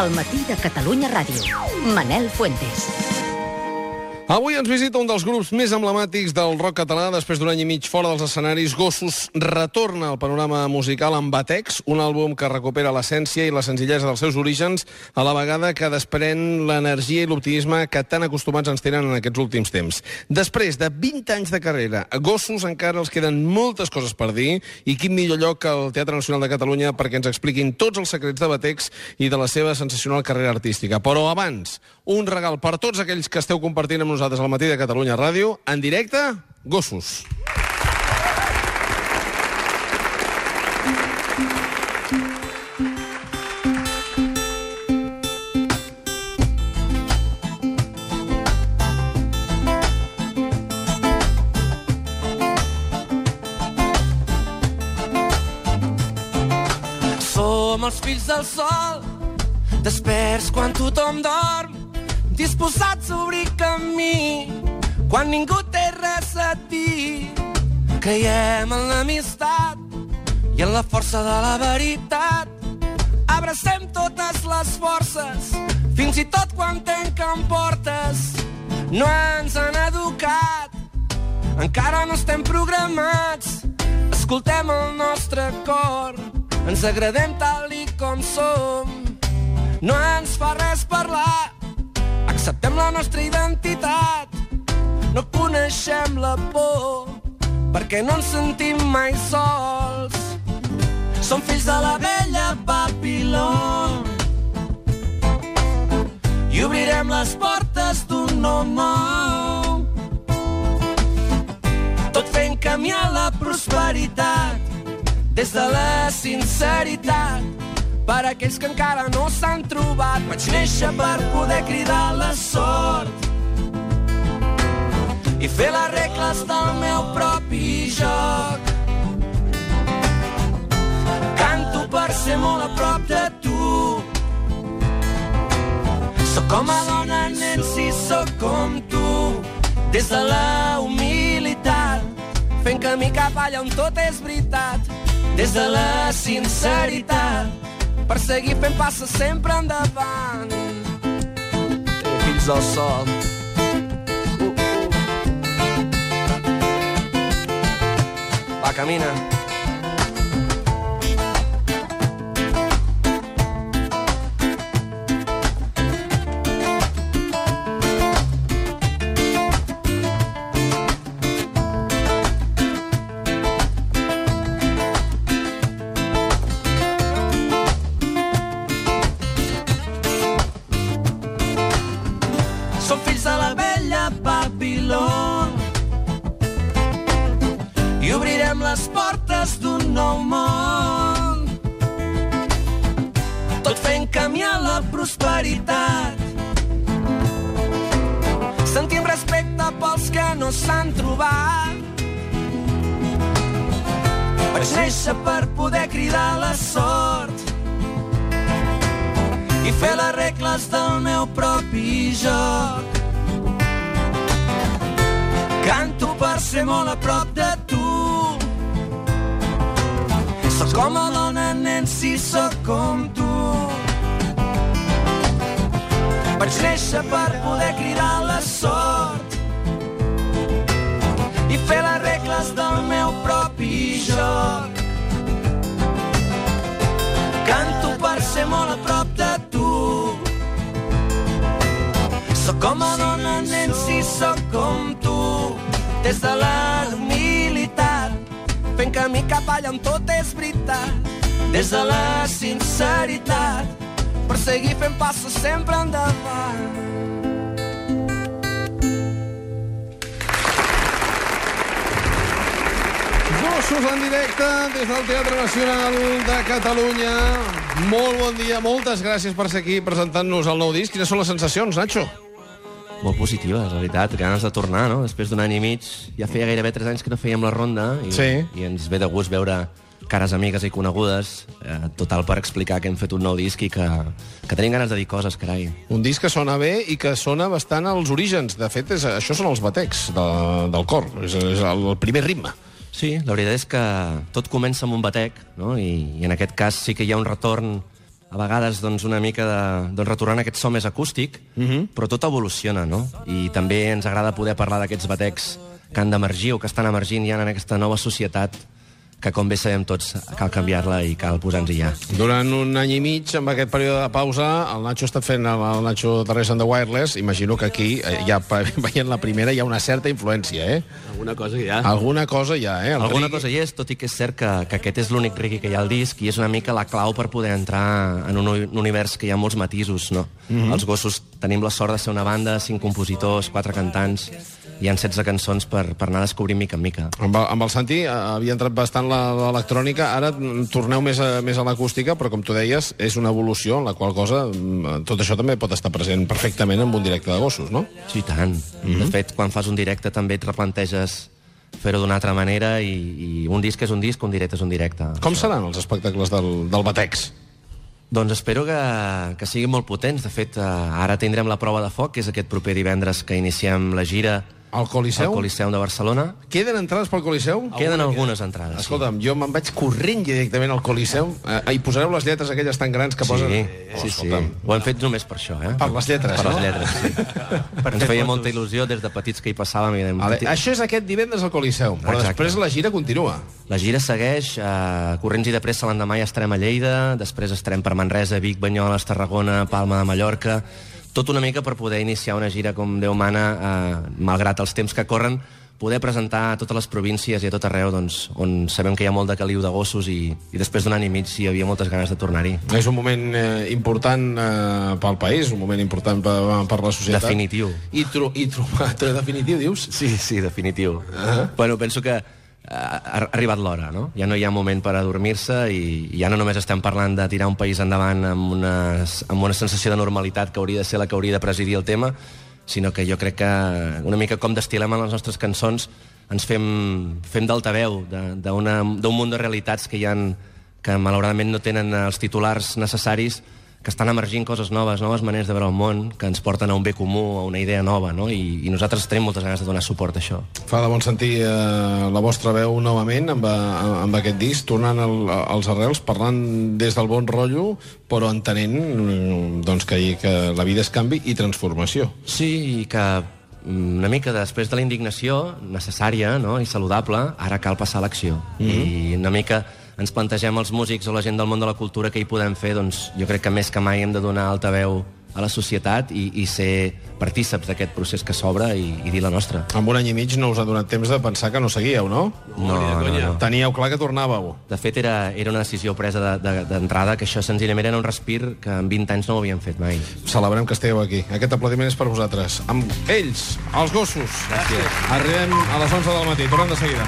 al matí de Catalunya Ràdio. Manel Fuentes. Avui ens visita un dels grups més emblemàtics del rock català. Després d'un any i mig fora dels escenaris, Gossos retorna al panorama musical amb Batex, un àlbum que recupera l'essència i la senzillesa dels seus orígens, a la vegada que desprèn l'energia i l'optimisme que tan acostumats ens tenen en aquests últims temps. Després de 20 anys de carrera, a Gossos encara els queden moltes coses per dir i quin millor lloc que el Teatre Nacional de Catalunya perquè ens expliquin tots els secrets de Batex i de la seva sensacional carrera artística. Però abans, un regal per tots aquells que esteu compartint amb nosaltres al matí de Catalunya Ràdio, en directe, Gossos. Som els fills del sol, desperts quan tothom dorm, disposats a obrir camí quan ningú té res a dir. Creiem en l'amistat i en la força de la veritat. Abracem totes les forces, fins i tot quan tanquen portes. No ens han educat, encara no estem programats. Escoltem el nostre cor, ens agradem tal i com som. No ens fa res parlar, la nostra identitat. No coneixem la por, perquè no ens sentim mai sols. Som fills de la vella Babiló i obrirem les portes d'un nou. Tot fent a la prosperitat des de la sinceritat per aquells que encara no s'han trobat. Vaig néixer per poder cridar la sort i fer les regles del meu propi joc. Canto per ser molt a prop de tu. Sóc com a dona, nen, si sóc com tu. Des de la humilitat, fent camí cap allà on tot és veritat. Des de la sinceritat, per seguir fent passes sempre endavant. Eh, fills del sol. Uh, uh. Va, camina. Som fills de la vella Babiló i obrirem les portes d'un nou món. Tot fent a la prosperitat. Sentim respecte pels que no s'han trobat. Vaig néixer per poder cridar la sort i fer les regles del meu propi joc. Canto per ser molt a prop de tu. Sóc com a dona, nen, si sóc com tu. Vaig néixer per poder cridar la com a dona, nen, si sóc com tu. Des de la humilitat, fent camí cap allà on tot és veritat. Des de la sinceritat, per seguir fent passos sempre endavant. Gossos en directe des del Teatre Nacional de Catalunya. Molt bon dia, moltes gràcies per ser aquí presentant-nos el nou disc. Quines són les sensacions, Nacho? Molt positives, la veritat, ganes de tornar, no? Després d'un any i mig, ja feia gairebé 3 anys que no fèiem la ronda i, Sí. i ens ve de gust veure cares amigues i conegudes, eh, total per explicar que hem fet un nou disc i que, que tenim ganes de dir coses, carai. Un disc que sona bé i que sona bastant als orígens. De fet, és, això són els batecs de, del cor. És, és el, el primer ritme. Sí, la veritat és que tot comença amb un batec, no? I, i en aquest cas sí que hi ha un retorn a vegades doncs, una mica de, doncs, retornant a aquest so més acústic, uh -huh. però tot evoluciona, no? I també ens agrada poder parlar d'aquests batecs que han d'emergir o que estan emergint ja en aquesta nova societat que, com bé sabem tots, cal canviar-la i cal posar-nos-hi ja. Durant un any i mig, amb aquest període de pausa, el Nacho està fent el, el Nacho Terrés and the Wireless. Imagino que aquí, eh, ja veient la primera, hi ha una certa influència, eh? Alguna cosa hi ha. Alguna cosa hi ha, eh? El Alguna reggae- cosa hi és, tot i que és cert que, que aquest és l'únic reggae que hi ha al disc i és una mica la clau per poder entrar en un, un univers que hi ha molts matisos, no? Mhm. Els gossos tenim la sort de ser una banda, cinc compositors, quatre cantants, hi han 16 cançons per, per anar descobrint mica en mica. Amb el, amb el Santi eh, havia entrat bastant la- l'electrònica, ara mm, torneu més a, més a l'acústica, però com tu deies, és una evolució en la qual cosa mm, tot això també pot estar present perfectament en un directe de gossos, no? Sí, tant. Mm -hmm. De fet, quan fas un directe també et replanteges fer-ho d'una altra manera i, i un disc és un disc, un directe és un directe. Com seran els espectacles del, del Batex? Doncs espero que, que siguin molt potents. De fet, eh, ara tindrem la prova de foc, que és aquest proper divendres que iniciem la gira Al Coliseu? al Coliseum de Barcelona. Queden entrades pel Coliseu? Queden algunes entrades. sí. Escolta'm, jo me'n vaig corrent directament al Coliseu. Eh, hi posareu les lletres aquelles tan grans que posen... Sí, Oh, sí, sí. Ho hem fet només per això, eh? Per les lletres, Per no? les lletres, sí. Ens feia molta il·lusió des de petits que hi passàvem. I Vale, "Petit- això és aquest divendres al Coliseu, però Exacte. després la gira continua. La gira segueix, eh, corrents i de pressa l'endemà ja estarem a Lleida, després estarem per Manresa, Vic, Banyoles, Tarragona, Palma de Mallorca, tot una mica per poder iniciar una gira com Déu mana, eh, malgrat els temps que corren, poder presentar a totes les províncies i a tot arreu doncs, on sabem que hi ha molt de caliu de gossos i, i després d'un any i mig hi havia moltes ganes de tornar-hi. És un moment eh, important eh, pel país, un moment important per, per la societat. Definitiu. I, tro i trobar... Definitiu, dius? Sí, sí, definitiu. Uh -huh. Bueno, penso que ha arribat l'hora, no? Ja no hi ha moment per adormir-se i, ja no només estem parlant de tirar un país endavant amb una, amb una sensació de normalitat que hauria de ser la que hauria de presidir el tema, sinó que jo crec que una mica com destilem en les nostres cançons ens fem, fem d'altaveu d'un munt de realitats que hi han que malauradament no tenen els titulars necessaris que estan emergint coses noves, noves maneres de veure el món, que ens porten a un bé comú, a una idea nova, no? I, i nosaltres tenim moltes ganes de donar suport a això. Fa de bon sentir eh, la vostra veu novament amb, eh, amb aquest disc, tornant al, als arrels, parlant des del bon rotllo, però entenent mm, doncs, que, que la vida és canvi i transformació. Sí, i que mm, una mica després de la indignació necessària no? i saludable, ara cal passar a l'acció. Mm -hmm. I una mica ens plantegem els músics o la gent del món de la cultura que hi podem fer, doncs jo crec que més que mai hem de donar altaveu a la societat i, i ser partíceps d'aquest procés que s'obre i, i dir la nostra. Amb un any i mig no us ha donat temps de pensar que no seguíeu, no? No, no, no. Teníeu clar que tornàveu. De fet, era, era una decisió presa d'entrada, de, de, d'entrada, que això senzillament era un respir que en 20 anys no ho havíem fet mai. Celebrem que estigueu aquí. Aquest aplaudiment és per vosaltres. Amb ells, els gossos. Gràcies. Arribem a les 11 del matí. Tornem de seguida.